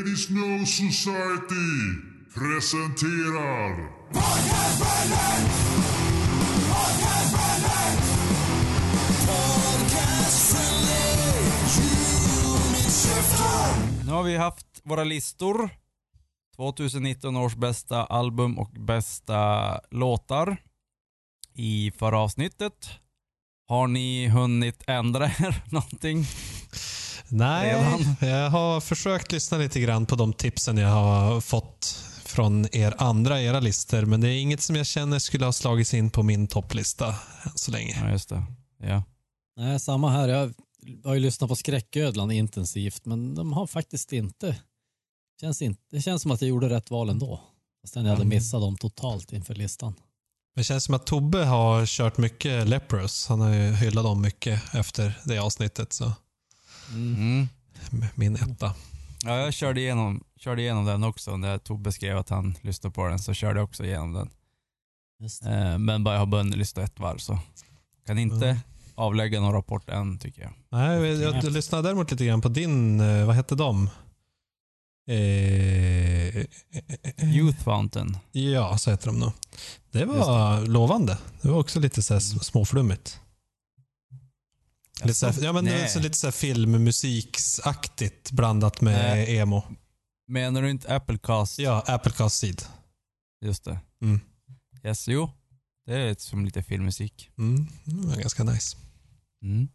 Ladies No Society presenterar Nu har vi haft våra listor. 2019 års bästa album och bästa låtar i förra avsnittet. Har ni hunnit ändra er någonting? Nej, Redan? jag har försökt lyssna lite grann på de tipsen jag har fått från er andra, era listor. Men det är inget som jag känner skulle ha slagits in på min topplista än så länge. Ja, just det. Ja. Nej, samma här. Jag har ju lyssnat på Skräcködlan intensivt, men de har faktiskt inte... Känns inte det känns som att jag gjorde rätt val ändå. Fastän jag hade missat dem totalt inför listan. Det känns som att Tobbe har kört mycket Leprous. Han har ju hyllat dem mycket efter det avsnittet. Så Mm. min etta. ja, jag körde igenom, körde igenom den också. När Tobbe skrev att han lyssnade på den så körde jag också igenom den. Just det. Eh, men bara jag har bara lyssnat ett varv så kan inte Mm. avlägga någon rapport än tycker jag. Nej, jag, jag, jag lyssnade däremot lite grann på din, eh, vad hette de? Eh, eh, eh, Youth Fountain. Ja, så heter de nog. Det var lovande. Det var också lite så här småflummigt. Lite så här, ja, men Nej. så lite så här filmmusiksaktigt blandat med Nej. emo. Menar du inte Applecast? Ja, Applecast Seed. Just det. Mm. Yes, jo. Det är som lite filmmusik. Mm. Det var ganska nice. Mm.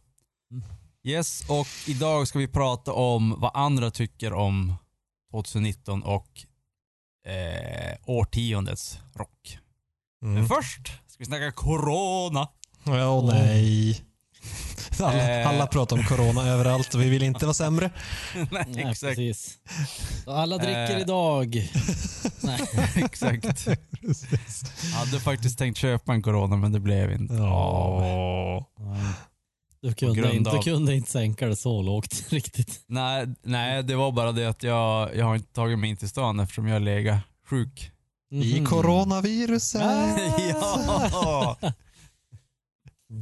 Yes, och idag ska vi prata om vad andra tycker om 2019 och eh, årtiondets rock. Men Mm. först ska vi snacka corona. Ja, åh nej. Alla, Eh. alla pratar om corona överallt och vi vill inte vara sämre. Nej, Nej, exakt. precis. Så alla dricker Eh. idag. Nej. exakt. Jag hade faktiskt tänkt köpa en corona men det blev inte. Nej. Du kunde, inte, av- du kunde inte sänka det så lågt riktigt. Nej, nej, det var bara det att jag, jag har inte tagit mig in till stan eftersom jag legat sjuk. I Mhm. coronaviruset. Ja!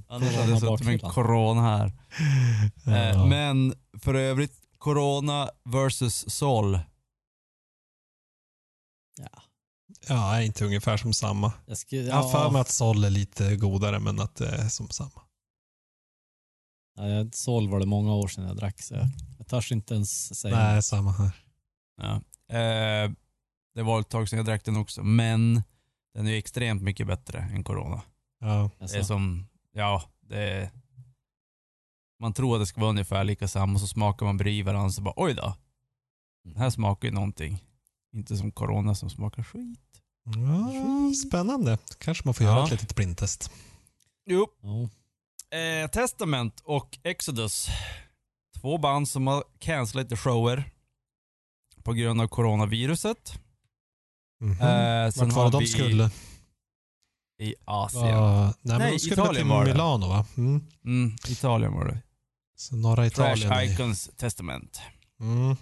Annars hade jag suttit med en corona här. Eh, Ja. men för övrigt, corona versus sol. Ja. Ja, är inte ungefär som samma. Jag, skulle, Jag har för mig att Sol är lite godare, men att det är som samma. ja, Sol var det många år sedan jag drack så jag, jag törs inte ens säga. Nej, samma här. Ja. Eh, det var ett tag sedan jag drack den också, men den är ju extremt mycket bättre än corona. Ja. Det är som, ja, det Man tror att det ska vara ungefär lika samma, så smakar man bredvid varandra så bara oj då. Den här smakar ju någonting. Inte som corona som smakar skit. Ja, spännande. Kanske man får Ja. göra ett litet blindtest. Jo. ja. Eh, Testament och Exodus. Två band som har cancelat lite shower på grund av coronaviruset. Mhm. Eh, sen Vart var de vi skulle? I Asien. Ja, nej, Nej, Italien var det. Milano va? Mm. Mm, Italien var det. Så norra Italien. Trash är- Icons Testament. Mm.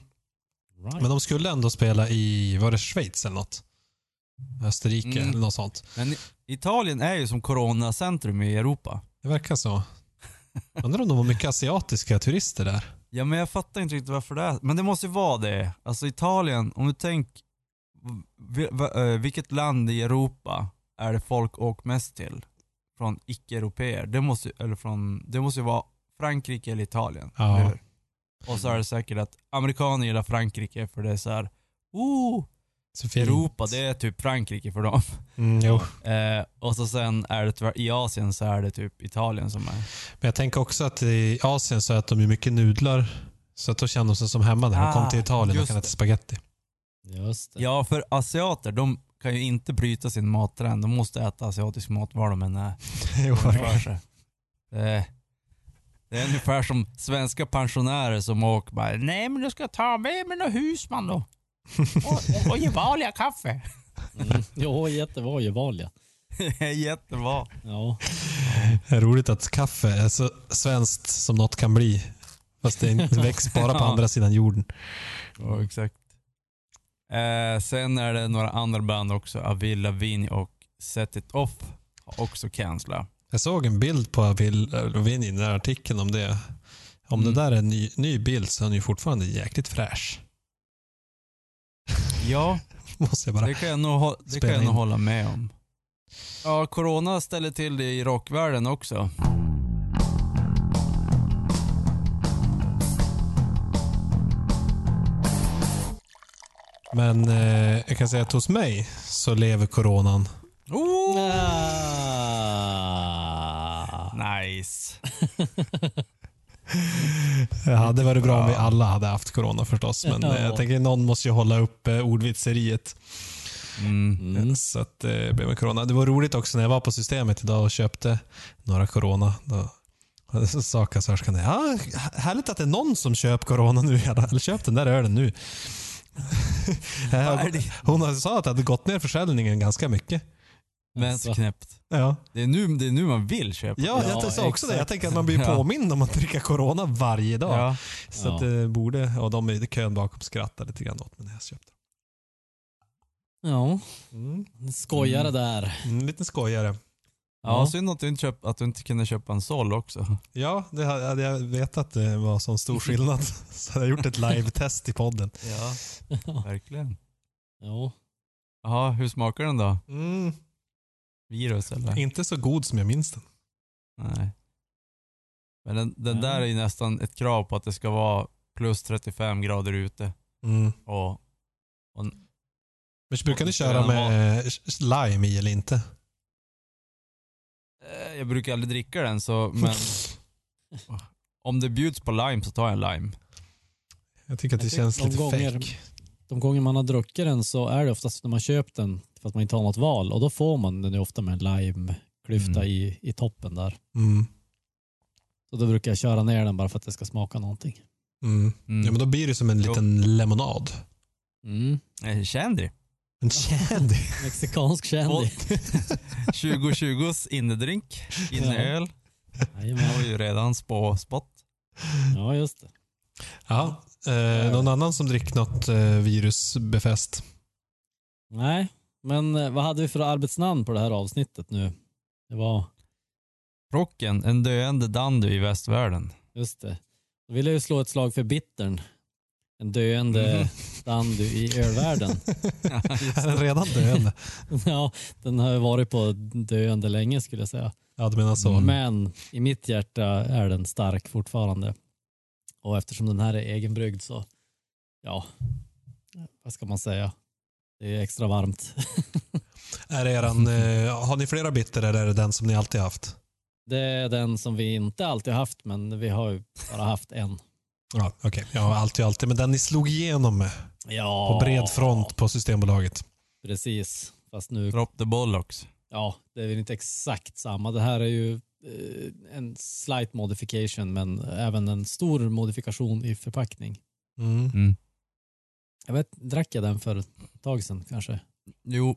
Right. Men de skulle ändå spela i, var det Schweiz eller något? Österrike Mm. eller något sånt. Men Italien är ju som coronacentrum i Europa. Det verkar så. Undrar om de var mycket asiatiska turister där. Ja men jag fattar inte riktigt varför det är. Men det måste ju vara det. Alltså Italien, om du tänker, vilket land i Europa är det folk åker mest till? Från icke-europeer. Det måste, ju- eller från, det måste ju vara Frankrike eller Italien. Ja. eller? Och så är det säkert att amerikaner gillar Frankrike för det är så här. Oh, Så. Europa det är typ Frankrike för dem. Mm, jo. Eh, och så sen är det tyvärr, i Asien så är det typ Italien som är. Men jag tänker också att i Asien så äter de ju mycket nudlar. Så att då känner de sig som hemma när de Ah, kommer till Italien och kan äta det. Ja, för asiater, de kan ju inte bryta sin mattrend. De måste äta asiatisk mat var de än är. Det, det är ungefär som svenska pensionärer som åker bara Nej men du ska ta med mig något husman då. Och, och Gevalia kaffe. Mm. Jo, jättebra Gevalia. Jättebra. Ja. Det är roligt att kaffe är så svenskt som något kan bli. Fast det växer bara på andra sidan jorden. Ja, exakt. Eh, sen är det några andra band också. Avril Lavigne och Set It Off har också cancelat. Jag såg en bild på Avril Lavigne i den där artikeln om det. Om Mm. det där är en ny, ny bild så är den ju fortfarande jäkligt fräsch. Ja, Måste jag bara. det kan jag nog, det kan jag nog hålla med om. Ja, corona ställer till det i rockvärlden också. Men eh, jag kan säga att hos mig så lever coronan. Oh! Ah. Nice. Det hade varit bra om vi alla hade haft corona förstås. Men eh, jag tänker någon måste ju hålla upp eh, ordvitseriet. Mm. Mm. Så att det blev med corona. Det var roligt också när jag var på systemet idag och köpte några corona. Då sa kassörskan. Ja, härligt att det är någon som köper corona nu. Eller köp den där ölen nu. Hon sa att det hade gått ner försäljningen ganska mycket. Vänsterknäppt. Ja, Det är, nu, det är nu man vill köpa. ja, Ja, jag sa också det. Jag tänker att man blir Ja. påmind om att dricka corona varje dag. Ja. Så Ja. att det borde, och de i kön bakom skrattade lite grann åt mig när jag köpte. Ja, Mm. skojare där. En liten skojare. Ja, synd att du, inte köp, att du inte kunde köpa en Sol också. Ja, det hade jag vetat att det var sån stor skillnad så hade jag gjort ett live-test i podden. Ja, verkligen. Ja. Jaha, hur smakar den då? Mm. Virus eller? Inte så god som jag minns den. Nej. Men den, den där är ju nästan ett krav på att det ska vara plus 35 grader ute. Mm. Och, och Men brukar ni köra med eh, lime i eller inte? Eh, jag brukar aldrig dricka den så, men om det bjuds på lime så tar jag en lime. Jag tycker att det tycker känns de lite gånger- fake. De gånger man har druckit den så är det oftast när man köpt den för att man inte har något val och då får man den ju ofta med en limeklyfta Mm. i, i toppen där. Mm. Så då brukar jag köra ner den bara för att det ska smaka någonting. Mm. Mm. Ja, men då blir det som en Jo. liten lemonad. Mm. Eh, Shandy. En candy. Mexikansk shandy. 2020s innedrink, inneöl. Jajamän. har ju redan spå spott. Ja, just det. Ja. Eh, någon annan som dricker något eh, virusbefäst? Nej, men eh, vad hade vi för arbetsnamn på det här avsnittet nu? Det var, Rocken, en döende dandy i västvärlden. just det. Då ville jag ju slå ett slag för bittern. En döende Mhm. dandy i ölvärlden. Är den redan döende? ja, den har ju varit på döende länge skulle jag säga. Ja, du menar så. Mm. Men i mitt hjärta är den stark fortfarande. Och eftersom den här är egenbryggd så, ja, vad ska man säga? Det är extra varmt. Är det eran, eh, har ni flera bitter eller är det den som ni alltid haft? Det är den som vi inte alltid haft, men vi har ju bara haft en. Ja, okej. Ja, alltid, alltid. Men den ni slog igenom med Ja, på bred front på Systembolaget. Precis, fast nu, Drop the bollocks. ja, det är väl inte exakt samma. Det här är ju eh, en slight modification, men även en stor modifikation i förpackning. Mm. Mm. Jag vet, drack jag den för ett tag sedan kanske? Jo,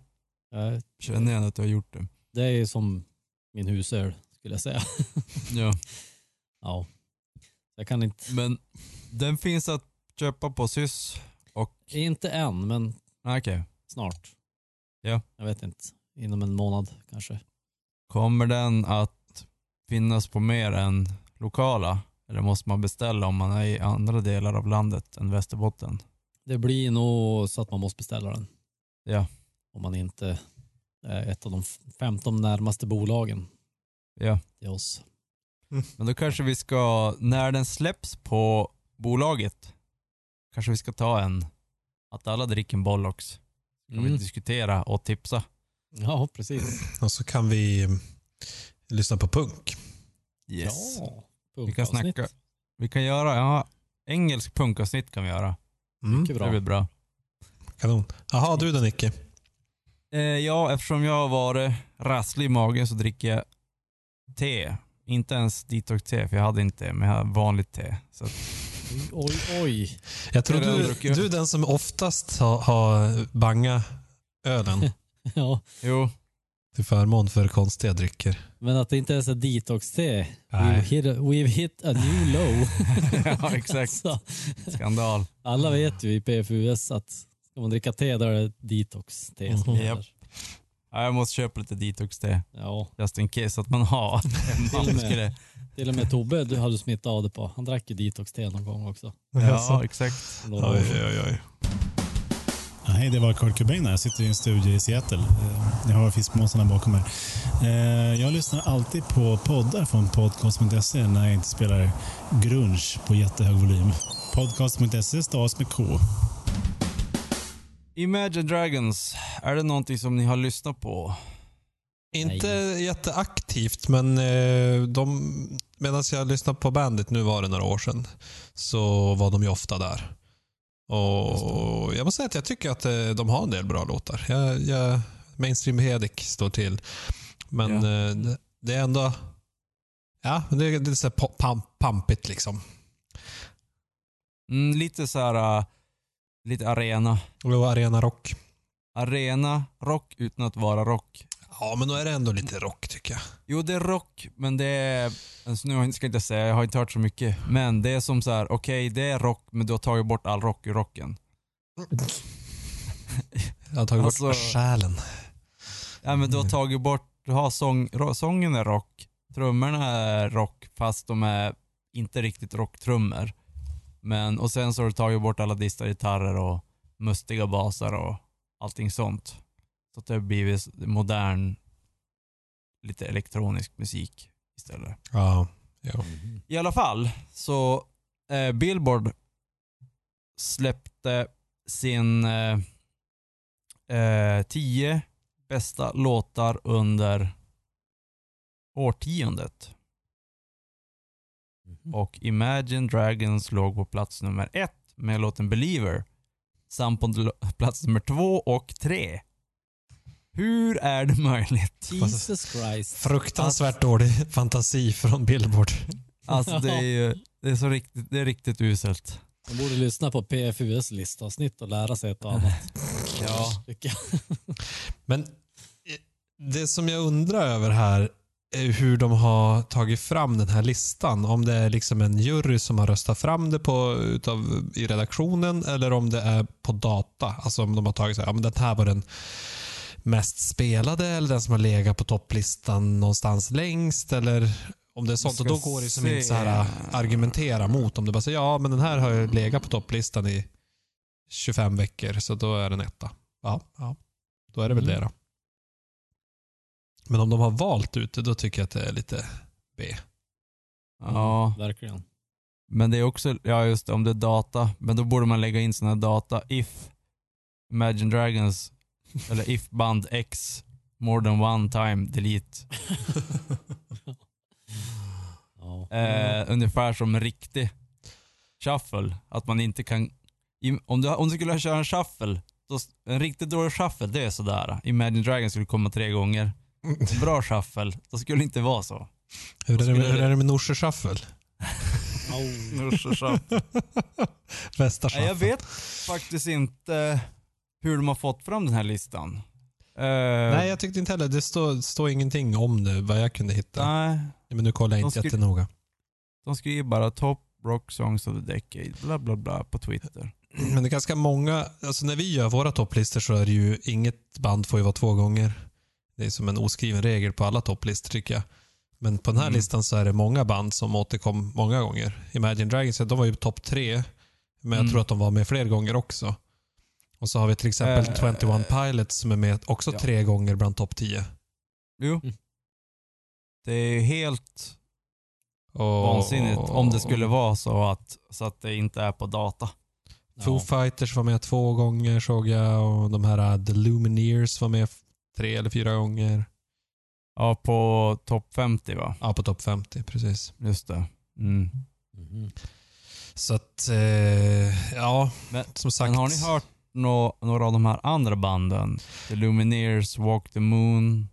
Eh, känner igen att du har gjort det. Det är ju som min husöl skulle jag säga. Ja. ja. Jag kan inte, Men den finns att köpa på Sys och... inte än, men Ah, Okej. snart. Ja. Jag vet inte, inom en månad kanske. Kommer den att finnas på mer än lokala? Eller måste man beställa om man är i andra delar av landet än Västerbotten? Det blir nog så att man måste beställa den. Ja. Om man inte är ett av de 15 närmaste bolagen Ja. till oss. Men då kanske vi ska, när den släpps på bolaget, kanske vi ska ta en, att alla dricker en Bollocks. Kan vi Mm. diskutera och tipsa. Ja, precis. Och så kan vi mm, lyssna på punk. Yes. Ja, Vi kan punkavsnitt. snacka. Vi kan göra, ja, engelsk punkavsnitt kan vi göra. Mm. Mycket Det bra. blir bra. Kanon. Jaha, du då Nicke? Eh, ja, eftersom jag har varit rasslig i magen så dricker jag te. Inte ens detox-te, för jag hade inte det, men jag har vanligt te. Så Oj, oj. Jag tror du, du är den som oftast har, har banga ölen Ja, jo, till förmån för konstiga drycker. men att det inte ens är detox-te. We've Nej. hit, a, we've hit a new low. ja exakt. Så, Skandal. alla vet ju i PFUS att ska man dricka te då är det detox-te som Mhm. gäller. Japp. Ja, jag måste köpa lite detox-te, Ja, just in case att man har. Till och med. Till och med Tobbe du hade smittat av det på. Han drack ju detox-te någon gång också. Ja, Alltså. exakt. Oj, oj, oj. hej det var Kurt Cobain här. Jag sitter i en studio i Seattle. Eh, Jag har fiskmåsarna bakom mig. Eh, Jag lyssnar alltid på poddar från podcast.se när jag inte spelar grunge på jättehög volym. Podcast.se stavas med K. Imagine Dragons, är det någonting som ni har lyssnat på? Inte jätteaktivt, men eh, de, medan jag lyssnade på bandet, nu var det några år sedan, så var de ju ofta där. Och Jag måste säga att jag tycker att eh, de har en del bra låtar. Jag, jag, Mainstream Hedik står till. Men Ja. eh, det, det är ändå... Ja, det, är- det är så här pampigt liksom. Mm, lite så här, lite arena. Var arena rock. Arena rock utan att vara rock. Ja, men då är det ändå lite rock tycker jag. Jo, det är rock, men det är... Alltså, nu ska jag inte säga, jag har inte hört så mycket. Men det är som så här: okej det är rock, men du har tagit bort all rock ur rocken. Jag har tagit Alltså- bort själen. Ja, men du har tagit bort, du har sång, sången är rock, trummorna är rock, fast de är inte riktigt rocktrummor. Men, och sen så har du tagit bort alla distade gitarrer och mustiga basar och allting sånt. Så att det har blivit modern, lite elektronisk musik istället. Ja, jo. Mhm. I alla fall, så eh, Billboard släppte sin eh, eh, tio bästa låtar under årtiondet. Mhm. Och Imagine Dragons låg på plats nummer ett med låten Believer. Samt på plats nummer två och tre. Hur är det möjligt? Jesus Christ. Fruktansvärt dålig fantasi från Billboard. Alltså det är ju det är så riktigt, det är riktigt uselt. Man borde lyssna på PFUs listavsnitt och lära sig ett och annat. Ja. Men det som jag undrar över här är hur de har tagit fram den här listan. Om det är liksom en jury som har röstat fram det på, utav, i redaktionen eller om det är på data. Alltså om de har tagit så här, ja, men den här var den mest spelade eller den som har legat på topplistan någonstans längst eller om det är sånt. Och då går det som se. inte så här äh, argumentera mot. Om det bara säger ja men den här har ju legat på topplistan i 25 veckor så då är den etta. Ja, ja. då är det väl Mm. det då. Men om de har valt ut det, då tycker jag att det är lite B. Ja. Verkligen. Men det är också, ja just det, om det är data, men då borde man lägga in här data if Imagine Dragons eller if band X more than one time delete. Ja. Eh, ungefär som en riktig shuffle. Att man inte kan, om du, om du skulle köra en shuffle, då, en riktigt dålig shuffle det är sådär. Imagine Dragons skulle komma tre gånger. Bra shuffle, då skulle det inte vara så. Hur är det med, hur är det med Norsjö Shuffle? Au. Bästa Nej, shuffle. jag vet faktiskt inte hur de har fått fram den här listan. Eh, Nej, jag tyckte inte heller. Det står, står ingenting om det, vad jag kunde hitta. nej, Men nu kollar jag inte skulle- jättenoga. de skriver bara top rock songs of the decade, bla bla bla på Twitter. Men det är ganska många, alltså när vi gör våra topplistor så är det ju inget band får ju vara två gånger. Det är som en oskriven regel på alla topplistor tycker jag. Men på den här Mm. listan så är det många band som återkom många gånger. Imagine Dragons, de var ju topp tre. Men jag Mm. tror att de var med fler gånger också. Och så har vi till exempel Eh, 21 Pilots som är med också ja. tre gånger bland topp 10. Jo. Mm. Det är helt Och, vansinnigt om det skulle vara så att, så att det inte är på data. Foo Ja. Fighters var med två gånger såg jag och de här uh, The Lumineers var med tre eller fyra gånger. Ja, på topp 50 va? Ja, på topp 50, precis. Just det. Mm. Mhm. Så att, eh, ja, Men- som sagt. Men har ni hört nå- några av de här andra banden? The Lumineers, Walk the Moon,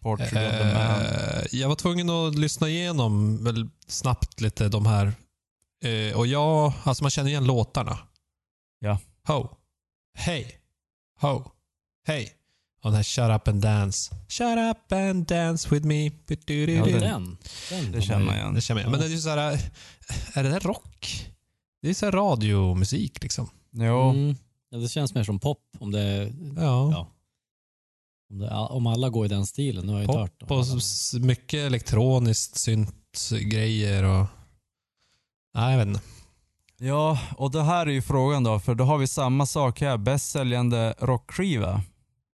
Portrait of the Man. Eh, jag var tvungen att lyssna igenom väl snabbt lite de här. Eh, och ja, alltså man känner igen låtarna. Ja. Ho. Hej. Ho. Hej. Och den här Shut up and dance. Shut up and dance with me. Ja, den. den Det känner man igen. Det känner jag. Men det är ju så här, är det där rock? Det är så här radiomusik liksom. Jo. Mm. Ja, det känns mer som pop om det Ja. Ja. om, det, om alla går i den stilen. Nu har jag inte hört Pop och mycket elektroniskt synt-grejer och... Nej, jag vet inte. Ja, och det här är ju frågan då, för då har vi samma sak här. Bäst säljande rockskiva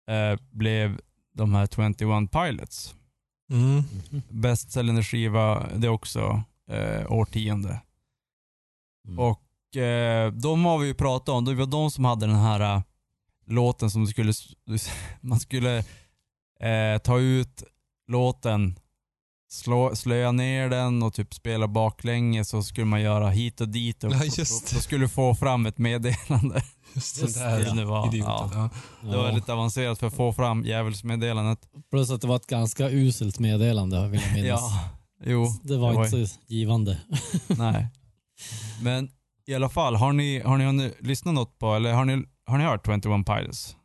eh, blev de här 21 Pilots. Mm. Bäst säljande skiva, det också eh, årtionde. Mm. Och eh, de har vi ju pratat om. Det var de som hade den här eh, låten som skulle, man skulle eh, ta ut låten, slå, slöa ner den och typ spela baklänges så skulle man göra hit och dit. Och, Ja, just Då, då skulle få fram ett meddelande. Just Just det där det, det var- idioten. Ja. Det var lite avancerat för att få fram djävulsmeddelandet. Plus att det var ett ganska uselt meddelande vill jag minnas. Ja, jo. Det var inte så givande. Nej. Men i alla fall, har ni, har ni, har ni lyssnat något på, eller har ni, har ni hört 21 Pilots?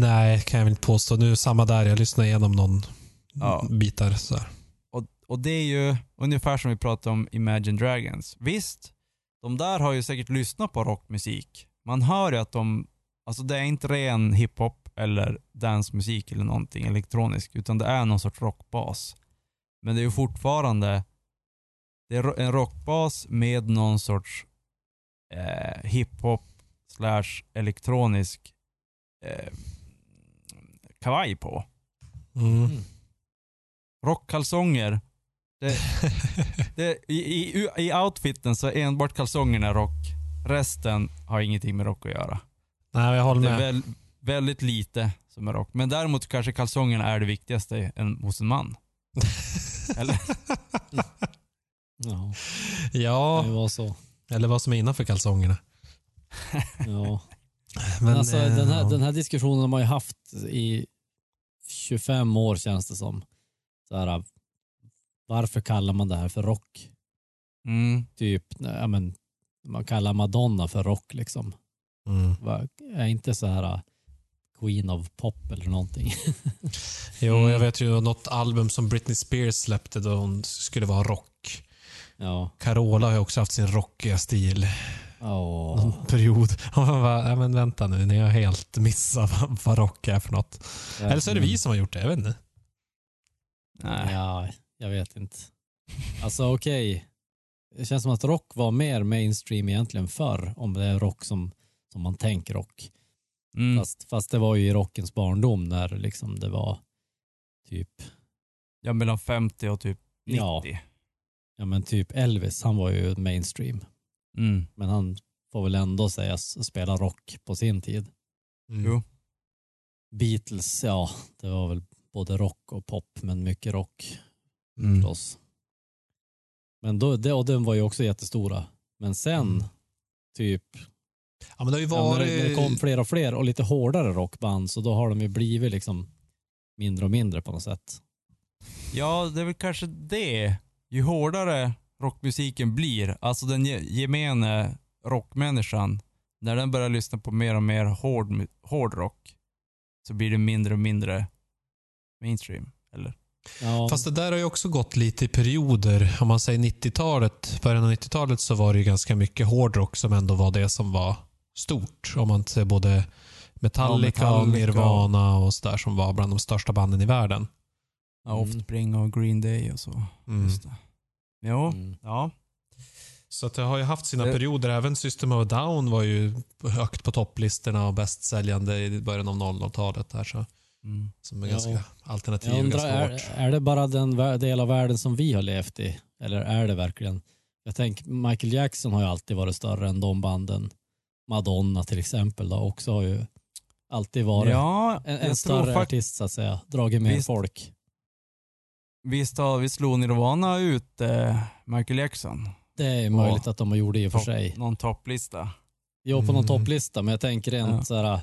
Nej, kan jag väl inte påstå. Nu samma där, jag lyssnar igenom någon Ja. bitar. Så här. Och, och det är ju ungefär som vi pratade om Imagine Dragons. Visst, de där har ju säkert lyssnat på rockmusik. Man hör ju att de, alltså det är inte ren hiphop eller dancemusik eller någonting elektronisk, utan det är någon sorts rockbas. Men det är ju fortfarande, det är en rockbas med någon sorts eh, hiphop slash elektronisk eh, kavaj på. Mm. Rockkalsonger. Det, det, i, i, I outfiten så är enbart kalsongerna rock. Resten har ingenting med rock att göra. Nej, jag håller Det är med. väl, väldigt lite som är rock. Men däremot kanske kalsongerna är det viktigaste en, hos en man. Eller? Ja, Ja, det var så. eller vad som är innanför kalsongerna. Ja. Men, Men alltså, eh, den, här, ja. den här diskussionen har man ju haft i 25 år känns det som. Så här, varför kallar man det här för rock? Mm. Typ, ja, men, man kallar Madonna för rock liksom. Mm. Va- Är inte så här uh, Queen of Pop eller någonting. Jo, Mm. jag vet ju något album som Britney Spears släppte då hon skulle vara rock. Ja. Carola har ju också haft sin rockiga stil. Åh. Någon period. Man bara, ja, men vänta nu, ni har helt missat vad, rock är för något. Eller så är det vi som har gjort det, jag vet inte. Nej. Ja, jag vet inte. Alltså okej. Det känns som att rock var mer mainstream egentligen förr. Om det är rock som, som man tänker rock. Mm. Fast, fast det var ju i rockens barndom när liksom det var typ, Ja, mellan 50 och typ 90. Ja. ja men typ Elvis, han var ju mainstream. Mm. Men han får väl ändå sägas spela rock på sin tid. Mm. Jo. Beatles, ja, det var väl både rock och pop, men mycket rock Mm. förstås. Men då, det, och den var ju också jättestora. Men sen, Mm. typ, Ja, men det har ju ja, när, det, kom varit... fler och fler och lite hårdare rockband, så då har de ju blivit liksom mindre och mindre på något sätt. Ja, det är väl kanske det. Ju hårdare rockmusiken blir, alltså den ge- gemene rockmänniskan, när den börjar lyssna på mer och mer hård, mu- hård rock, så blir det mindre och mindre mainstream. Eller? Ja, Fast det där har ju också gått lite i perioder. Om man säger 90-talet, början av 90-talet så var det ju ganska mycket hårdrock som ändå var det som var stort. Om man ser både Metallica, Ja, och Metallica. Nirvana och sådär som var bland de största banden i världen. Ja. Offspring och Green Day och så. Mm. Just det. Jo, mm. ja. Så att det har ju haft sina Det- perioder. Även System of a Down var ju högt på topplistorna och bäst säljande i början av 00-talet. Där, så, Mm. som är Ja. ganska alternativ. Jag undrar, ganska är, hårt. är det bara den del av världen som vi har levt i? Eller är det verkligen? Jag tänker, Michael Jackson har ju alltid varit större än de banden. Madonna till exempel då, också har ju alltid varit Ja, en, en större artist så att säga. Dragit mer Visst. folk. visst har vi slog Nirvana ut eh, Michael Jackson. Det är möjligt att de har gjort det i och för sig. Någon topplista. Jo, på någon Mm. topplista, men jag tänker rent Ja. så här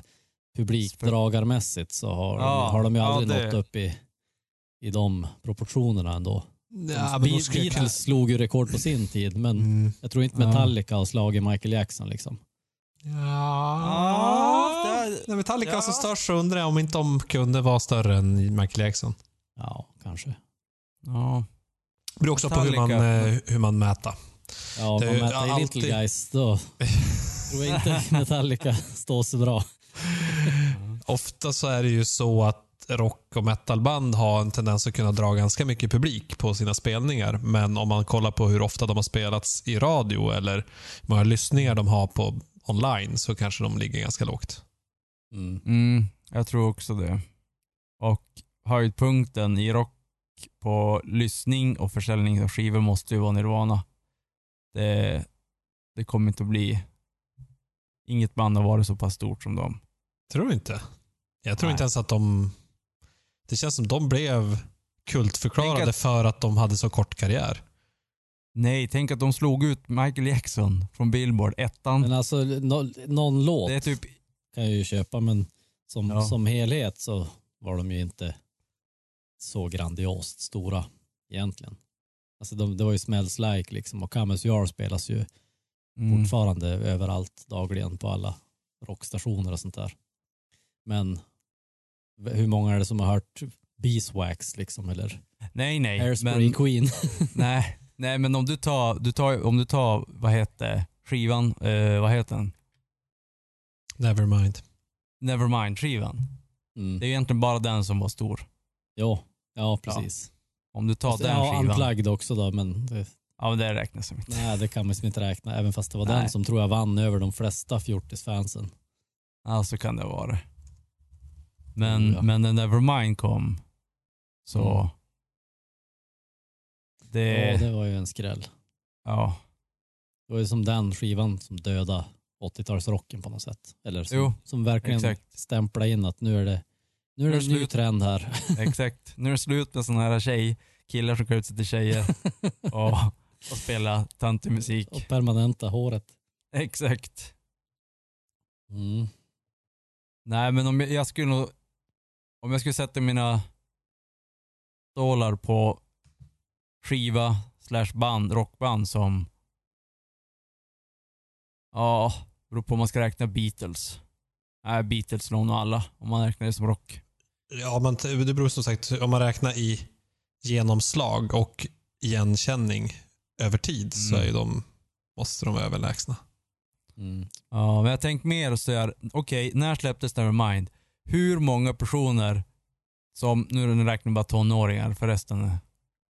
publikdragarmässigt så har, Ja, har de ju ja, aldrig det- nått upp i, i de proportionerna ändå. Ja, men då Be- skulle jag- Beatles slog ju rekord på sin tid, men Mm. jag tror inte Ja. Metallica har slagit Michael Jackson liksom. Ja, det- när Metallica var så ja. störst så undrar jag om inte de kunde vara större än Michael Jackson. Ja, kanske. Ja. Det beror också på hur man, Metallica. eh, hur man mäter. Ja, om är man mäter i alltid- Little Guys då tror jag inte Metallica står så bra. Ofta så är det ju så att rock och metalband har en tendens att kunna dra ganska mycket publik på sina spelningar. Men om man kollar på hur ofta de har spelats i radio eller hur många lyssningar de har på online så kanske de ligger ganska lågt. Mm. Mm, jag tror också det. Och höjdpunkten i rock på lyssning och försäljning av skivor måste ju vara Nirvana. Det, det kommer inte att bli... Inget band har varit så pass stort som dem. Tror du inte? Jag tror Nej. inte ens att de... Det känns som de blev kultförklarade att- för att de hade så kort karriär. Nej, tänk att de slog ut Michael Jackson från Billboard, ettan. Men alltså no, någon låt det är typ... kan jag ju köpa men som, Ja. som helhet så var de ju inte så grandiost stora egentligen. Alltså de, det var ju Smells Like liksom och Come As You Are spelas ju Mm, fortfarande överallt dagligen på alla rockstationer och sånt där. Men hur många är det som har hört Beeswax liksom eller nej, nej. Hairspray Men, Queen? nej, nej, men om du tar, du tar, om du tar vad heter skivan, eh, vad heter den? Nevermind. Nevermind-skivan. Mm. Det är egentligen bara den som var stor. Jo, ja precis. Om du tar Fast, den ja, skivan. Unplugged också då men det, Ja, men det räknas som inte. nej det kan man liksom inte räkna även fast det var Nej. den som tror jag vann över de flesta fjortisfansen. Ja, så kan det vara. Men, ja. men när Nevermind kom så... Mm. Det, Ja, det var ju en skräll. ja. Det var ju som den skivan som döda 80-talsrocken på något sätt. Eller som, Jo, som verkligen exakt. stämplar in att nu är det, nu är det en ny trend här. Exakt. Nu är det slut med sådana här tjej, killar som klär ut sig till tjejer och, och spelar töntig musik. Och permanenta håret. Exakt. Mm. Nej, men om jag, jag skulle nog... Om jag skulle sätta mina stålar på skiva slash band, rockband som... Ja, beror på om man ska räkna Beatles. Nej, Beatles nog nog alla, om man räknar det som rock. Ja, men det beror som sagt om man räknar i genomslag och igenkänning över tid så Mm. är de, måste de vara överlägsna. Mm. Ja, men jag tänkt mer så här, okej, när släpptes Nevermind? Hur många personer som, nu räknar vi bara tonåringar, förresten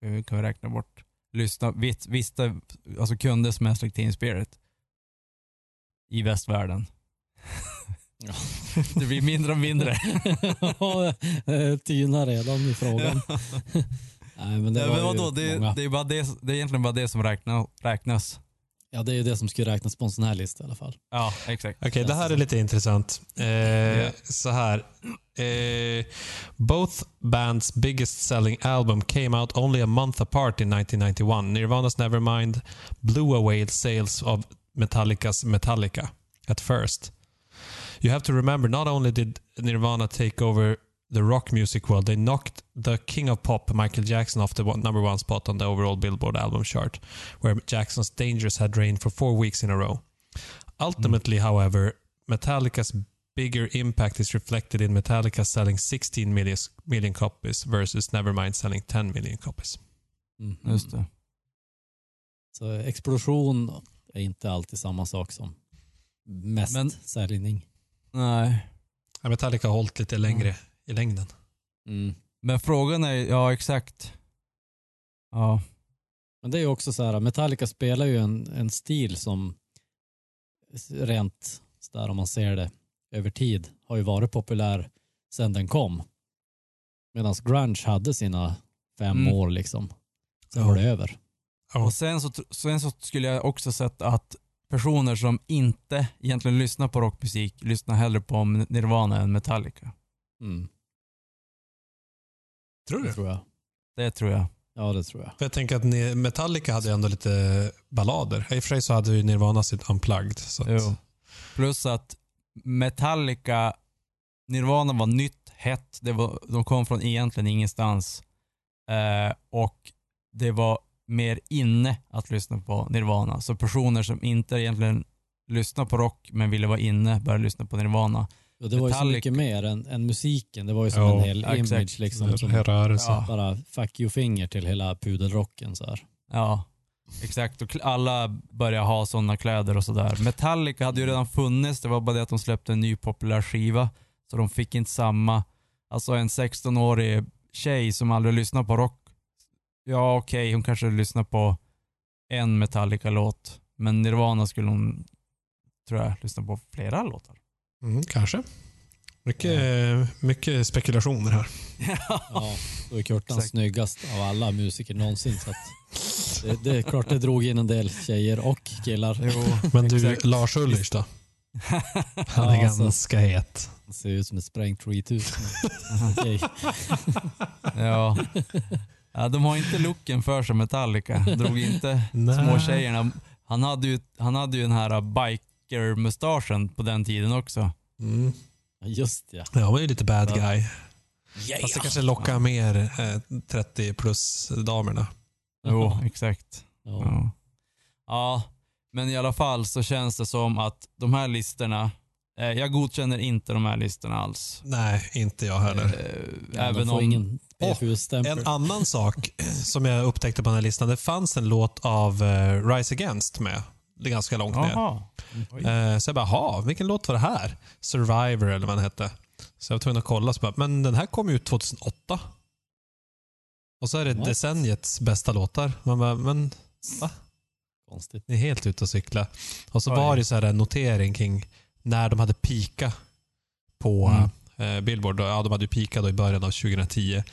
eh, kan vi räkna bort, lyssna, vis- visste, alltså kunde Smash Teen Spirit i västvärlden. Ja. det blir mindre och mindre. Ja, eh, Tyna redan i frågan. Nej, men det var men vadå, det, det, är bara det, det är egentligen bara det som räkna, räknas. Ja, det är ju det som skulle räknas på en sån här lista i alla fall. Ja, exakt. Okej, det här är lite intressant. Eh, Så här. Eh, both bands' biggest selling album came out only a month apart in 1991. Nirvana's Nevermind blew away sales of Metallica's Metallica at first. You have to remember, not only did Nirvana take over the rock music world, they knocked the king of pop, Michael Jackson, off the one, number one spot on the overall Billboard album chart, where Jackson's Dangerous had reigned for four weeks in a row. Ultimately, however, Metallica's bigger impact is reflected in Metallica selling 16 million, million copies versus Nevermind selling 10 million copies. Mm. Just det. Så explosion är inte alltid samma sak som mest Men- säljning. Nej. Metallica har hållit lite längre i längden. Mm. Men frågan är, ja exakt. Ja. Men det är ju också så här, Metallica spelar ju en, en stil som rent där om man ser det över tid har ju varit populär sedan den kom. Medan grunge hade sina fem Mm. år liksom. Sen Ja. var det över. Ja. Och sen så, sen så skulle jag också sätta att personer som inte egentligen lyssnar på rockmusik lyssnar hellre på Nirvana än Metallica. Mm. Tror Det tror jag. Det tror jag. Ja, det tror jag. För jag tänker att Metallica hade ju ändå lite ballader. I och för sig så hade ju Nirvana sitt Unplugged. Så att. Plus att Metallica, Nirvana var nytt, hett, det var, de kom från egentligen ingenstans. Eh, och det var mer inne att lyssna på Nirvana. Så personer som inte egentligen lyssnar på rock men ville vara inne började lyssna på Nirvana. Och det var ju så mycket mer än, än musiken. Det var ju som Ja, en hel exakt. image liksom. Som. Ja. bara fuck you-finger till hela pudelrocken så här. Ja, exakt. Och alla började ha sådana kläder och sådär. Metallica hade ju redan funnits, det var bara det att de släppte en ny populär skiva. Så de fick inte samma Alltså en 16-årig tjej som aldrig lyssnar på rock. Ja okej, hon kanske lyssnar på en Metallica-låt. Men Nirvana skulle hon, tror jag, lyssna på flera låtar. Mm, kanske. Mycket, mycket spekulationer här. Ja, då är Kurtan Exakt. snyggast av alla musiker någonsin. Så att det, det är klart det drog in en del tjejer och killar. Jo, Men du. Lars Ulrich då? Han är Ja, alltså. ganska het. Han ser ut som ett sprängt skithus. Okej. Ja. ja. De har inte looken för sig Metallica. Drog inte Nej. små tjejerna. Han hade ju, han hade ju den här biker-mustaschen på den tiden också. Mm. Ja, Just ja. Ja, han var ju lite bad Ja. guy. Fast det kanske lockar mer eh, 30 plus damerna. Jo, exakt. Ja. Ja. ja, men i alla fall så känns det som att de här listorna, eh, jag godkänner inte de här listorna alls. Nej, inte jag heller. Eh, Ja, även om... ingen. En annan sak som jag upptäckte på den här listan, det fanns en låt av eh, Rise Against med. Det är ganska långt ner. Jaha. Oj. Eh, så jag bara, ha, vilken låt var det här? Survivor eller vad den hette. Så jag var tvungen att kolla. Så bara, men den här kom ju ut 2008. Och så är det What? decenniets bästa låtar. Man bara, men Konstigt. ni är helt ute och cykla. Och så Oj. var det så här en notering kring när de hade pika på Mm. eh, Billboard. Då, ja, de hade ju pika i början av 2010.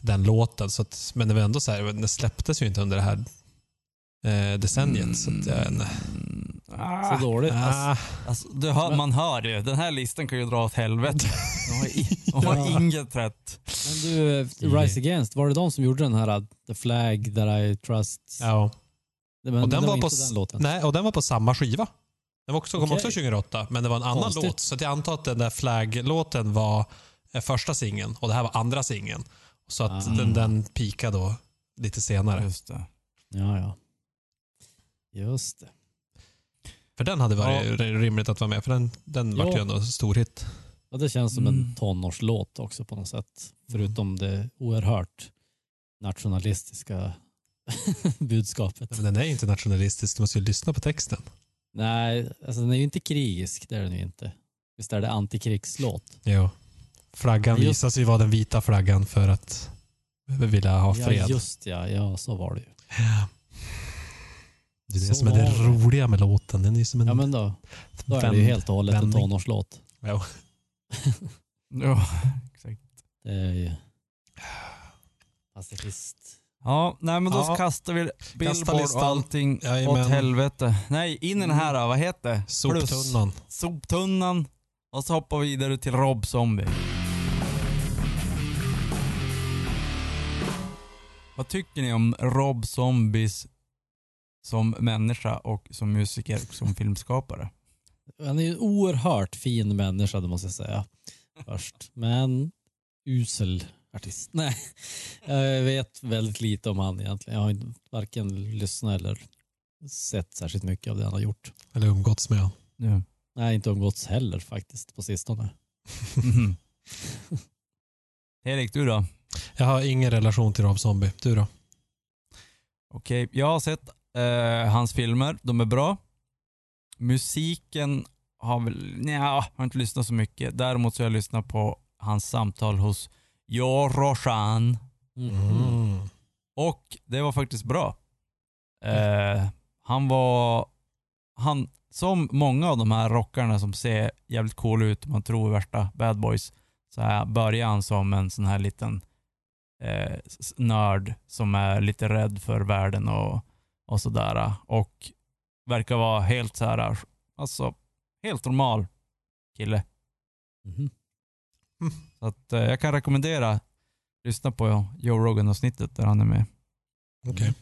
Den låten. Så att, men det var ändå så här, den släpptes ju inte under det här eh, decenniet. Så att, jag, nej. Mm, Så ah, dåligt. Ah, alltså, det hör, man hör ju, den här listan kan ju dra åt helvete. De har, i, de har Ja. inget rätt. Men du, eh, Rise Against, var det de som gjorde den här uh, The Flag That I Trust? ja. Men Och den, det var på, den låten. nej, och den var på samma skiva. Den var också, kom Okej. också 2008, men det var en annan Konstigt. låt. Så att jag antar att den där Flag-låten var eh, första singeln och det här var andra singeln. Så att Ah. den, den pikade då lite senare. Just det. Ja, ja. Just det. För den hade varit rimligt att vara med, för den, den Ja. vart ju ändå en stor hit. Ja, det känns som Mm. en tonårslåt också på något sätt. Förutom det oerhört nationalistiska budskapet. Men den är inte nationalistisk, du måste ju lyssna på texten. Nej, alltså den är ju inte krigisk. Det är den ju inte. Visst är det antikrigslåt? Jo. Flaggan Just- visar sig vara den vita flaggan för att vi ville ha Ja, fred. just ja. Ja, så var det ju. Det är det Så som är det roliga med låten. Den är som en Ja, men då, då är det ju helt och hållet en vändning. tonårslåt. Jo. Ja, exakt. Det är ju pacifist. Ja, nej men då Ja. kastar vi Billboard och listan. allting Jajamän. åt helvete. Nej, in i den här, vad heter det? Plus. Soptunnan. Soptunnan. Och så hoppar vi vidare till Rob Zombie. Vad tycker ni om Rob Zombies som människa och som musiker och som filmskapare? Han är ju en oerhört fin människa, det måste jag säga. Först. Men usel artist. Nej, jag vet väldigt lite om han egentligen. Jag har inte varken lyssnat eller sett särskilt mycket av det han har gjort. Eller umgåtts med. Ja. Nej, inte umgåtts heller faktiskt på sistone. Mhm. Erik, du då? Jag har ingen relation till Rob Zombie. Du då? Okej, jag har sett eh, hans filmer. De är bra. Musiken har väl, nja, har inte lyssnat så mycket. Däremot så har jag lyssnat på hans samtal hos Jo Roshan. Mm. Och det var faktiskt bra. Eh, han var, han, som många av de här rockarna som ser jävligt cool ut, man tror värsta bad boys, så här börjar han som en sån här liten eh, nörd som är lite rädd för världen och, och sådär. Och verkar vara helt så här, alltså helt normal kille. Mhm. Så att eh, jag kan rekommendera, lyssna på Joe Rogan-avsnittet där han är med. Okej.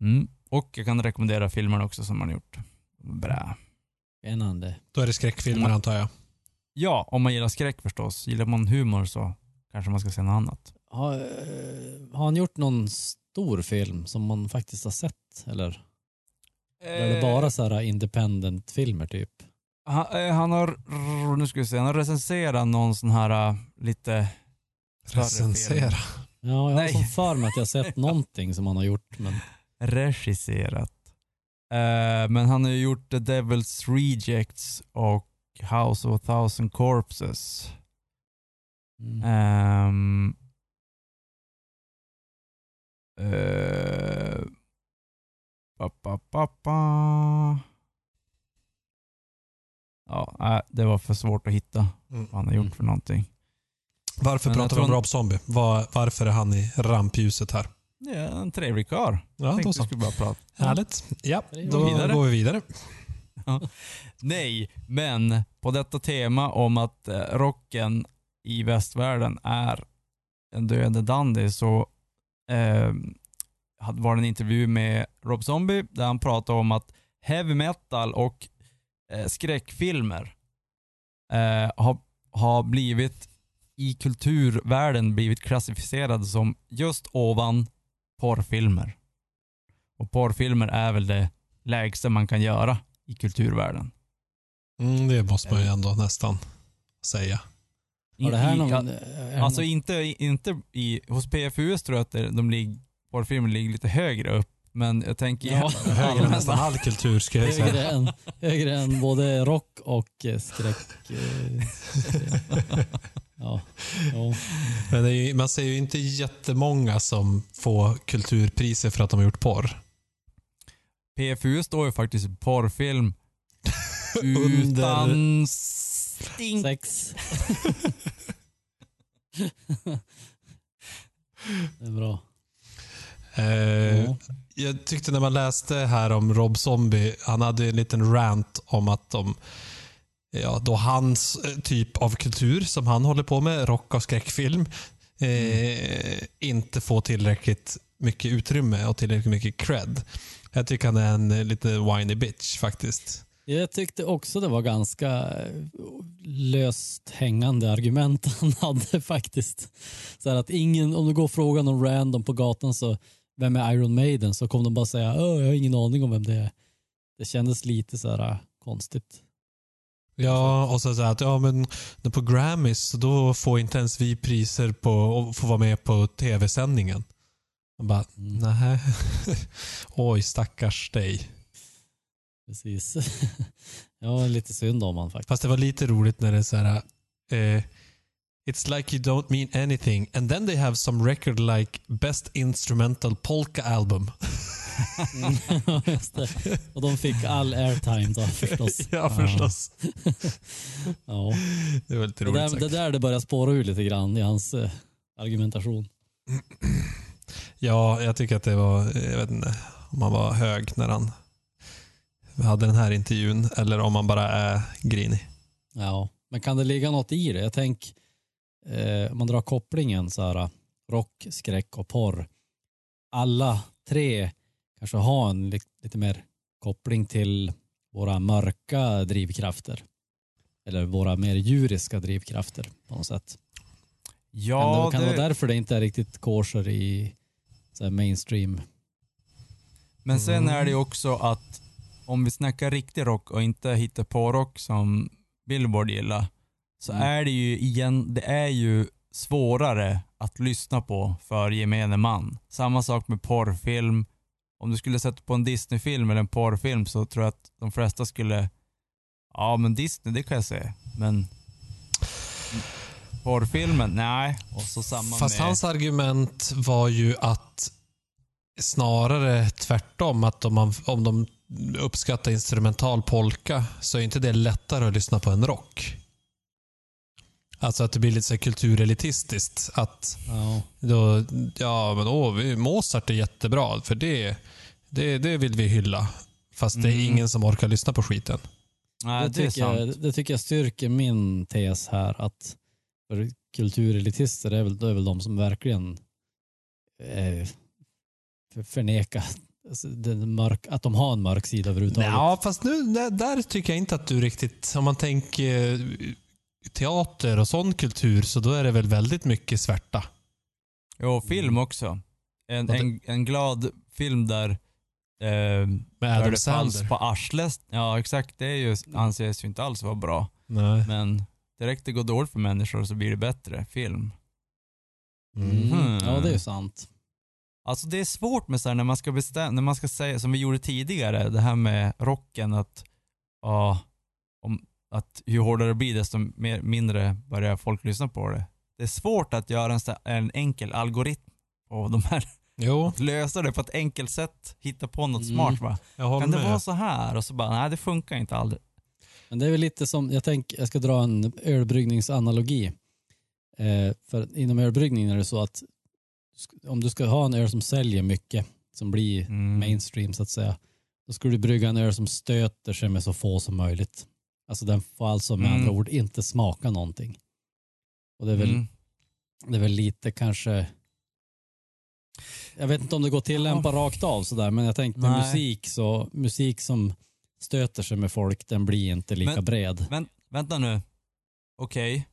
Mm. Och jag kan rekommendera filmerna också som han har gjort. Bra. Spännande. Då är det skräckfilmer Mm. antar jag. Ja, om man gillar skräck förstås. Gillar man humor så kanske man ska se något annat. Har, eh, har han gjort någon stor film som man faktiskt har sett? Eller, eller är det bara så här independent-filmer typ? Han, eh, han har, nu ska vi se, han har recenserat någon sån här eh, lite Recensera. film. Ja, jag har Nej. som för mig att jag har sett någonting som han har gjort. Men Regisserat. Eh, men han har ju gjort The Devil's Rejects och House of a Thousand Corpses. Mm. Ehm. Pa, pa, pa, pa. Ja, nej, det var för svårt att hitta Mm. vad han har gjort Mm. för någonting. Varför Men pratar vi om Rob Zombie? Var, varför är han i rampljuset här? Är en trevlig karl. Ja, Tänkte då så. skulle bara prata. Härligt. Ja, då Vidare. går vi vidare. Nej, men på detta tema om att eh, rocken i västvärlden är en döende dandy så eh, hade- var det en intervju med Rob Zombie där han pratade om att heavy metal och eh, skräckfilmer eh, har, har blivit i kulturvärlden blivit klassificerade som just ovan porrfilmer. Och porrfilmer är väl det lägsta man kan göra i kulturvärlden. Mm, det måste man ju ändå nästan säga. Har det här I- någon... ja, är det Alltså någon- inte, inte i, hos PFUS tror jag att de ligger, porrfilmer ligger lite högre upp. Men jag tänker Ja. i Högre än nästan all kultur ska jag säga. högre, än, högre än både rock och eh, skräck. eh, ja. ja. Men det är ju, man ser ju inte jättemånga som får kulturpriser för att de har gjort porr. PFU står ju faktiskt porrfilm Under- utan stink. Sex. det är bra. Eh, Ja. Jag tyckte när man läste här om Rob Zombie, han hade en liten rant om att de, ja, då hans eh, typ av kultur som han håller på med, rock och skräckfilm, eh, inte får tillräckligt mycket utrymme och tillräckligt mycket cred. Jag tycker han är en eh, lite whiny bitch faktiskt. Jag tyckte också det var ganska eh, löst hängande argument han hade faktiskt. Så att ingen, om du går och frågar någon random på gatan så vem är Iron Maiden så kommer de bara säga Åh, jag har ingen aning om vem det är. Det kändes lite så här eh, konstigt. Ja, och så, att ja, men på Grammys då får inte ens vi priser på och får vara med på tv-sändningen. Man bara, Mm. nej. Oj, stackars dig. Precis. ja, lite synd om han faktiskt. Fast det var lite roligt när det är så här. Eh, It's like you don't mean anything and then they have some record like best instrumental polka album. Ja, Just det. Och de fick all airtime då förstås. ja, förstås. Ja. Det var lite Det, roligt där, sagt. det där det börjar spåra ur lite grann i hans eh, argumentation. Ja, jag tycker att det var, jag vet inte om han var hög när han hade den här intervjun eller om han bara är grinig. Ja, men kan det ligga något i det? Jag tänk, eh, om man drar kopplingen så här, rock, skräck och porr. Alla tre kanske har en li- lite mer koppling till våra mörka drivkrafter. Eller våra mer djuriska drivkrafter på något sätt. Ja, kan det, kan det det, vara därför det inte är riktigt kosher i så här mainstream? men sen Mm. är det ju också att om vi snackar riktig rock och inte hittar på rock som Billboard gillar, så Mm. är det ju igen, det är ju svårare att lyssna på för gemene man. Samma sak med porrfilm. Om du skulle sätta på en Disney-film eller en porrfilm så tror jag att de flesta skulle, ja men Disney det kan jag se, men porrfilmen, nej. Och så samma Fast med... hans argument var ju att snarare tvärtom, att om, man, om de uppskattar instrumental polka så är inte det lättare att lyssna på en rock. Alltså att det blir lite så kulturelitistiskt. Att Ja, då, ja men åh, Mozart är jättebra, för det, det, det vill vi hylla. Fast det är Mm. ingen som orkar lyssna på skiten. nej, det, tycker jag, det tycker jag styrker min tes här att för kulturelitister är väl, är väl de som verkligen eh, för- förnekar den mörk, att de har en mörk sida överhuvudtaget. Ja, fast nu, där, där tycker jag inte att du riktigt... Om man tänker eh, teater och sån kultur, så då är det väl väldigt mycket svärta. Jo, film också. En, en, en glad film där, eh, Med Adam Sandler. på arslet. Ja, exakt. Det är ju, anses ju inte alls vara bra. Nej. Men direkt det går dåligt för människor så blir det bättre film. Mm. Mm. Ja, det är ju sant. Alltså det är svårt med så här när man ska bestämma, när man ska säga, som vi gjorde tidigare, det här med rocken att, ja, om, att ju hårdare det blir desto mer, mindre börjar folk lyssna på det. det är svårt att göra en, en enkel algoritm på de här. Jo, Lösa det på ett enkelt sätt, hitta på något Mm. smart va. Kan det med. vara så här? Och så bara, nej det funkar inte aldrig. Men det är väl lite som, jag tänker, jag ska dra en ölbryggningsanalogi. Eh, för inom ölbryggningen är det så att om du ska ha en öl som säljer mycket, som blir Mm. mainstream så att säga, då ska du brygga en öl som stöter sig med så få som möjligt. Alltså den får alltså med Mm. andra ord inte smaka någonting. Och det är väl, Mm. det är väl lite kanske, jag vet inte om det går att tillämpa rakt av sådär, men jag tänkte Nej. musik så, musik som stöter sig med folk, den blir inte lika Men- bred. Vänt, vänta nu. Okej.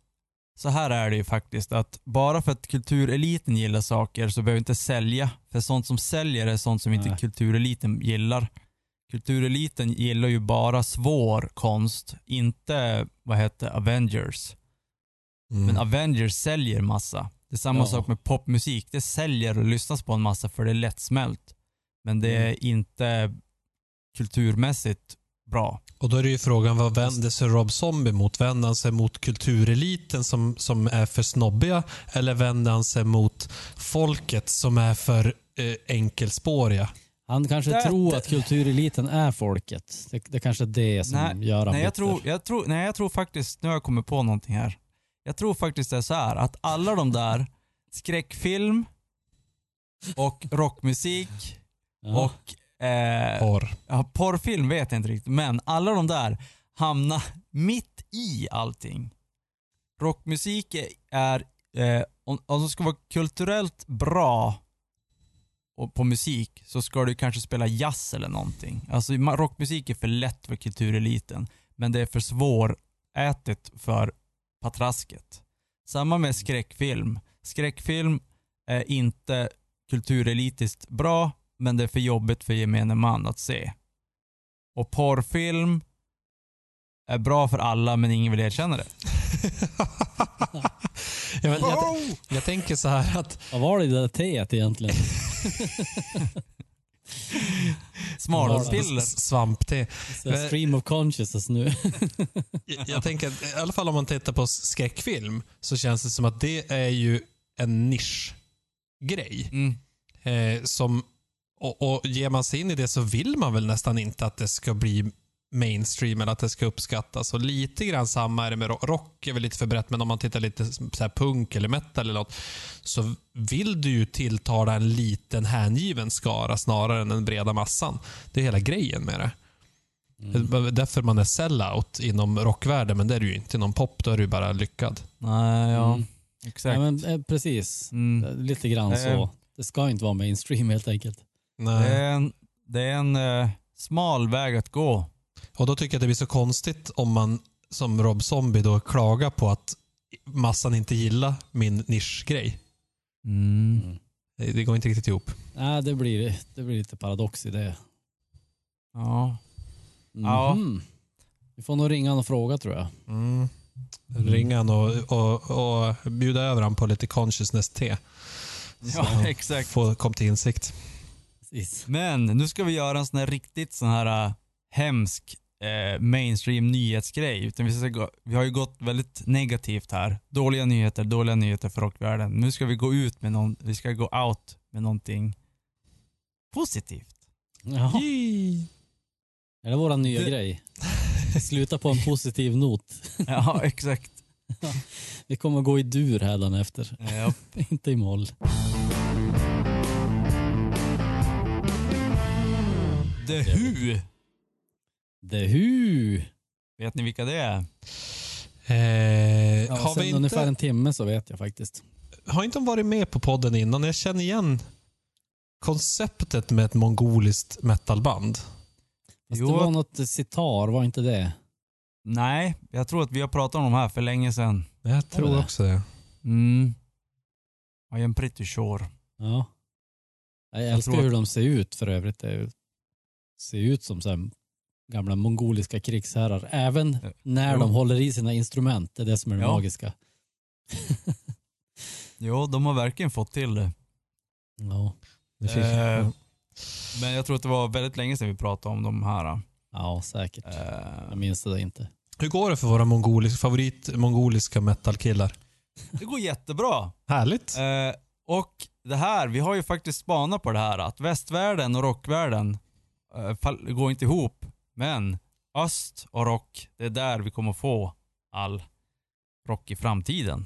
Så här är det ju faktiskt att bara för att kultureliten gillar saker så behöver inte sälja. För sånt som säljer är sånt som inte Nej. kultureliten gillar. Kultureliten gillar ju bara svår konst, inte vad heter Avengers. Mm. Men Avengers säljer massa. Det är samma Ja. sak med popmusik. Det säljer och lyssnas på en massa för det är lättsmält. Men det Mm. är inte kulturmässigt bra. Och då är det ju frågan, vad vänder sig Rob Zombie mot? Vänder han sig mot kultureliten som, som är för snobbiga eller vänder han sig mot folket som är för eh, enkelspåriga? Han kanske Det- tror det- att kultureliten är folket. Det, det kanske är det som Nej, gör han Nej jag, tror, jag, tror, nej, jag tror faktiskt, nu har jag kommit på någonting här. Jag tror faktiskt det är så här att alla de där skräckfilm och rockmusik Ja. och eh, Porr. ja, porrfilm vet jag inte riktigt, men alla de där hamnar mitt i allting. Rockmusik är, eh, om, om det ska vara kulturellt bra och på musik så ska du kanske spela jazz eller någonting. Alltså rockmusik är för lätt för kultureliten, men det är för svårätet för patrasket. Samma med skräckfilm. Skräckfilm är inte kulturelitiskt bra, men det är för jobbigt för gemene man att se. Och porrfilm är bra för alla, men ingen vill erkänna det. ja, men jag, jag tänker så här att Vad var det där teet egentligen? Smalpiller. svampte. Stream of consciousness nu. Jag, jag tänker att, i alla fall om man tittar på skräckfilm så känns det som att det är ju en nischgrej. Mm. Eh, som, och, och ger man sig in i det så vill man väl nästan inte att det ska bli mainstream eller att det ska uppskattas. Och lite grann samma är det med rock. Rock är väl lite för brett, men om man tittar lite så här punk eller metal eller något så vill du ju tilltala en liten hängiven skara snarare än den breda massan. Det är hela grejen med det. Mm. Därför man är sellout inom rockvärlden, men det är du ju inte inom pop. Då är du bara lyckad. Nej, ja. Mm. Exakt. Ja, men, eh, precis. Mm. Lite grann så. Det ska inte vara mainstream helt enkelt. Det Nej. är en, det är en eh, smal väg att gå. Och då tycker jag att det blir så konstigt om man som Rob Zombie då klagar på att massan inte gillar min nischgrej. Mm. Det, det går inte riktigt ihop. Nej, det blir, det blir lite paradox i det. Ja. Ja. Mhm. Vi får nog ringa och fråga tror jag. Mm. Ringa han och, och, och bjuda över han på lite consciousness-te. ja, exakt. Få kom till insikt. Precis. Men nu ska vi göra en sån här riktigt sån här äh, hemsk eh, mainstream nyhetsgrej. Utan vi, ska gå, vi har ju gått väldigt negativt här. Dåliga nyheter, dåliga nyheter för rockvärlden. Nu ska vi gå ut med någon, vi ska gå out med någonting positivt. Jaha. Är det våran nya Det- grej? Sluta på en positiv not. Ja, exakt. Vi kommer gå i dur hädanefter, Ja. inte i moll. The Who. The Who. Vet ni vilka det är? Eh, Ja, har, vi ungefär inte, en timme så vet jag faktiskt. har inte de varit med på podden innan? Jag känner igen konceptet med ett mongoliskt metalband. Fast Jo. det var något sitar, var inte det? Nej, jag tror att vi har pratat om de här för länge sedan. Jag tror det? också det. Mm. I am pretty sure. Ja. Jag Jag älskar tror hur de ser ut för övrigt. Det ser ut som så här gamla mongoliska krigsherrar. Även Ja. när Jo. de håller i sina instrument. Det är det som är det Ja. magiska. Jo, de har verkligen fått till det. Ja. Eh, men jag tror att det var väldigt länge sedan vi pratade om de här. ja, säkert. Eh, Jag minns det inte. Hur går det för våra mongolisk, favorit mongoliska metalkillar? Det går jättebra. Härligt. Eh, och det här, vi har ju faktiskt spanat på det här att västvärlden och rockvärlden eh, fall- går inte ihop. Men öst och rock, det är där vi kommer få all rock i framtiden.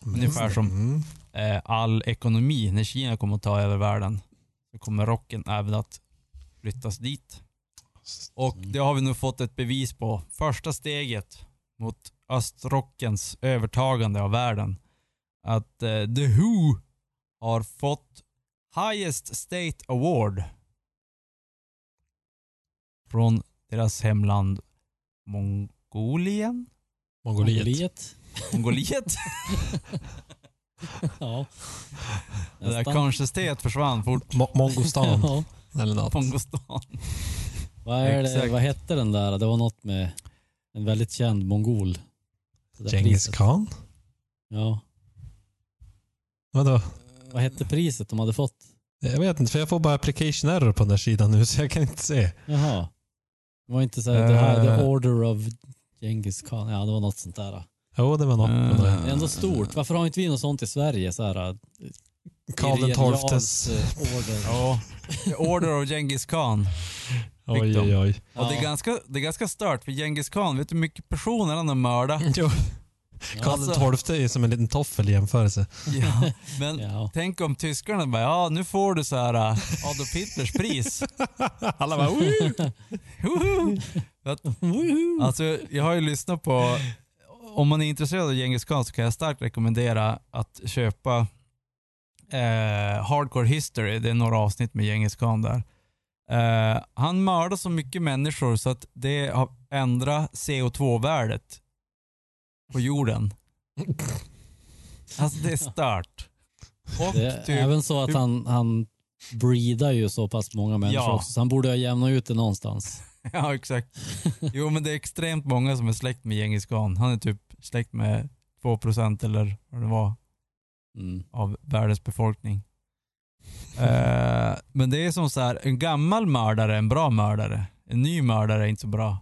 Ungefär som Mm. eh, all ekonomi, när Kina kommer att ta över världen, så kommer rocken även att flyttas dit. Och det har vi nu fått ett bevis på. Första steget mot östrockens övertagande av världen. Att eh, The Who har fått Highest State Award från deras hemland Mongolien? Mongoliet. Mongoliet? Ja. det där conscious försvann fort. Mo- Mongostan Ja. eller något. Mongostan. Vad, är det, vad hette den där? Det var något med en väldigt känd mongol. Genghis priset. khan? Ja. Vadå? Vad hette priset de hade fått? Jag vet inte, för jag får bara application error på den där sidan nu så jag kan inte se. Jaha. Det var inte så här, det här, Eh. the order of Genghis khan. Ja, det var något sånt där. Jo, det var något med Eh. det. Är ändå stort. Varför har inte vi något sånt i Sverige? Så här, Karl den Birger Jarls, tolftes. eh, order. Ja. The Order of Genghis Khan. Oj, oj, oj. Och det, är ganska, det är ganska stört för Genghis Khan, vet du hur mycket personer han har mördat? Karl den tolfte är som en liten toffel i jämförelse. Ja. Men Ja. tänk om tyskarna bara, ja nu får du så här äh, Adolf Hitlers pris. Alla bara Woho! Alltså jag har ju lyssnat på, om man är intresserad av Genghis Khan så kan jag starkt rekommendera att köpa eh, Hardcore History, det är några avsnitt med Genghis Khan där. Eh, han mördar så mycket människor så att det har ändrat CO2-värdet på jorden. Alltså det är stört. Och Det är typ, även så att han, han breedar ju så pass många människor Ja. också, så han borde ha jämnat ut det någonstans. Ja exakt. Jo men det är extremt många som är släkt med Genghis Khan. Han är typ släkt med 2% eller vad det var Mm. av världens befolkning. Eh, men det är som så här, en gammal mördare är en bra mördare. En ny mördare är inte så bra.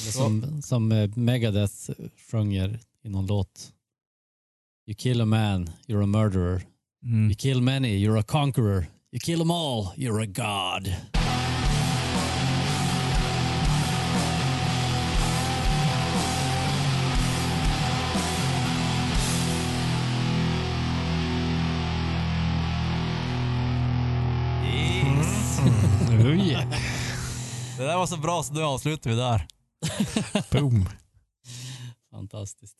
Eller som, som eh, Megadeth sjunger i någon låt. You kill a man, you're a murderer. Mm. You kill many, you're a conqueror. You kill them all, you're a god. Yes. Oh yeah. Det där var så bra så nu avslutar vi där. Boom. Fantastisch.